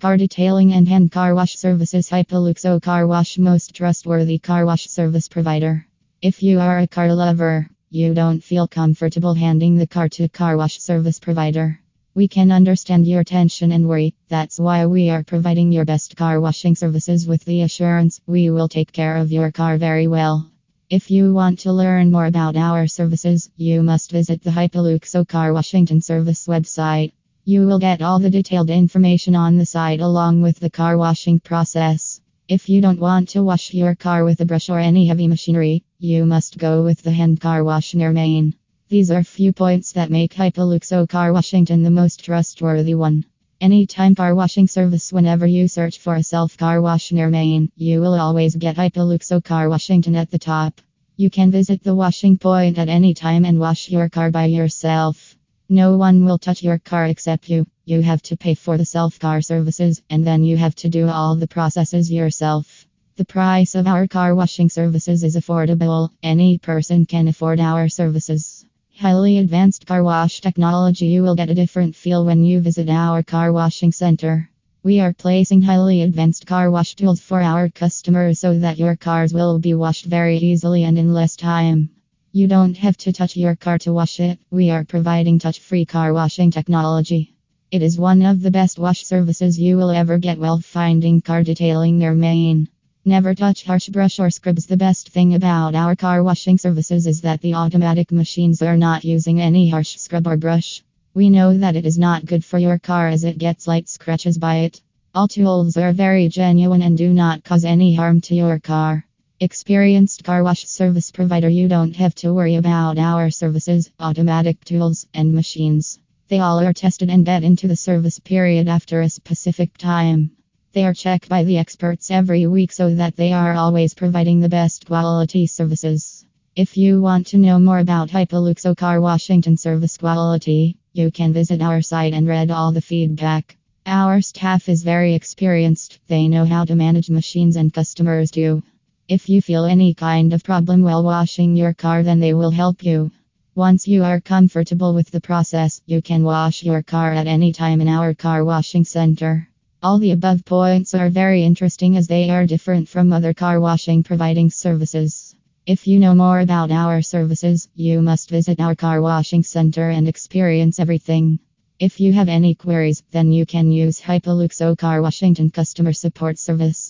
Car detailing and hand car wash services Hypoluxo Car Wash most trustworthy car wash service provider. If you are a car lover, you don't feel comfortable handing the car to car wash service provider. We can understand your tension and worry. That's why we are providing your best car washing services with the assurance we will take care of your car very well. If you want to learn more about our services, you must visit the Hypoluxo Car Washington Service website. You will get all the detailed information on the site along with the car washing process. If you don't want to wash your car with a brush or any heavy machinery, you must go with the hand car wash near main. These are few points that make Hypoluxo Car Washington the most trustworthy one. Anytime car washing service, whenever you search for a self car wash near main, you will always get Hypoluxo Car Washington at the top. You can visit the washing point at any time and wash your car by yourself. No one will touch your car except you. You have to pay for the self car services and then you have to do all the processes yourself. The price of our car washing services is affordable. Any person can afford our services. Highly advanced car wash technology. You will get a different feel when you visit our car washing center. We are placing highly advanced car wash tools for our customers so that your cars will be washed very easily and in less time. You don't have to touch your car to wash it. We are providing touch free car washing technology. It is one of the best wash services you will ever get while finding car detailing near main. Never touch harsh brush or scrubs. The best thing about our car washing services is that the automatic machines are not using any harsh scrub or brush. We know that it is not good for your car as it gets light scratches by it. All tools are very genuine and do not cause any harm to your car. Experienced car wash service provider, you don't have to worry about our services, automatic tools, and machines. They all are tested and get into the service period after a specific time. They are checked by the experts every week so that they are always providing the best quality services. If you want to know more about Hypoluxo Car Washington service quality, you can visit our site and read all the feedback. Our staff is very experienced, they know how to manage machines and customers too. If you feel any kind of problem while washing your car, then they will help you. Once you are comfortable with the process, you can wash your car at any time in our car washing center. All the above points are very interesting as they are different from other car washing providing services. If you know more about our services, you must visit our car washing center and experience everything. If you have any queries, then you can use Hypoluxo Car Washington customer support service.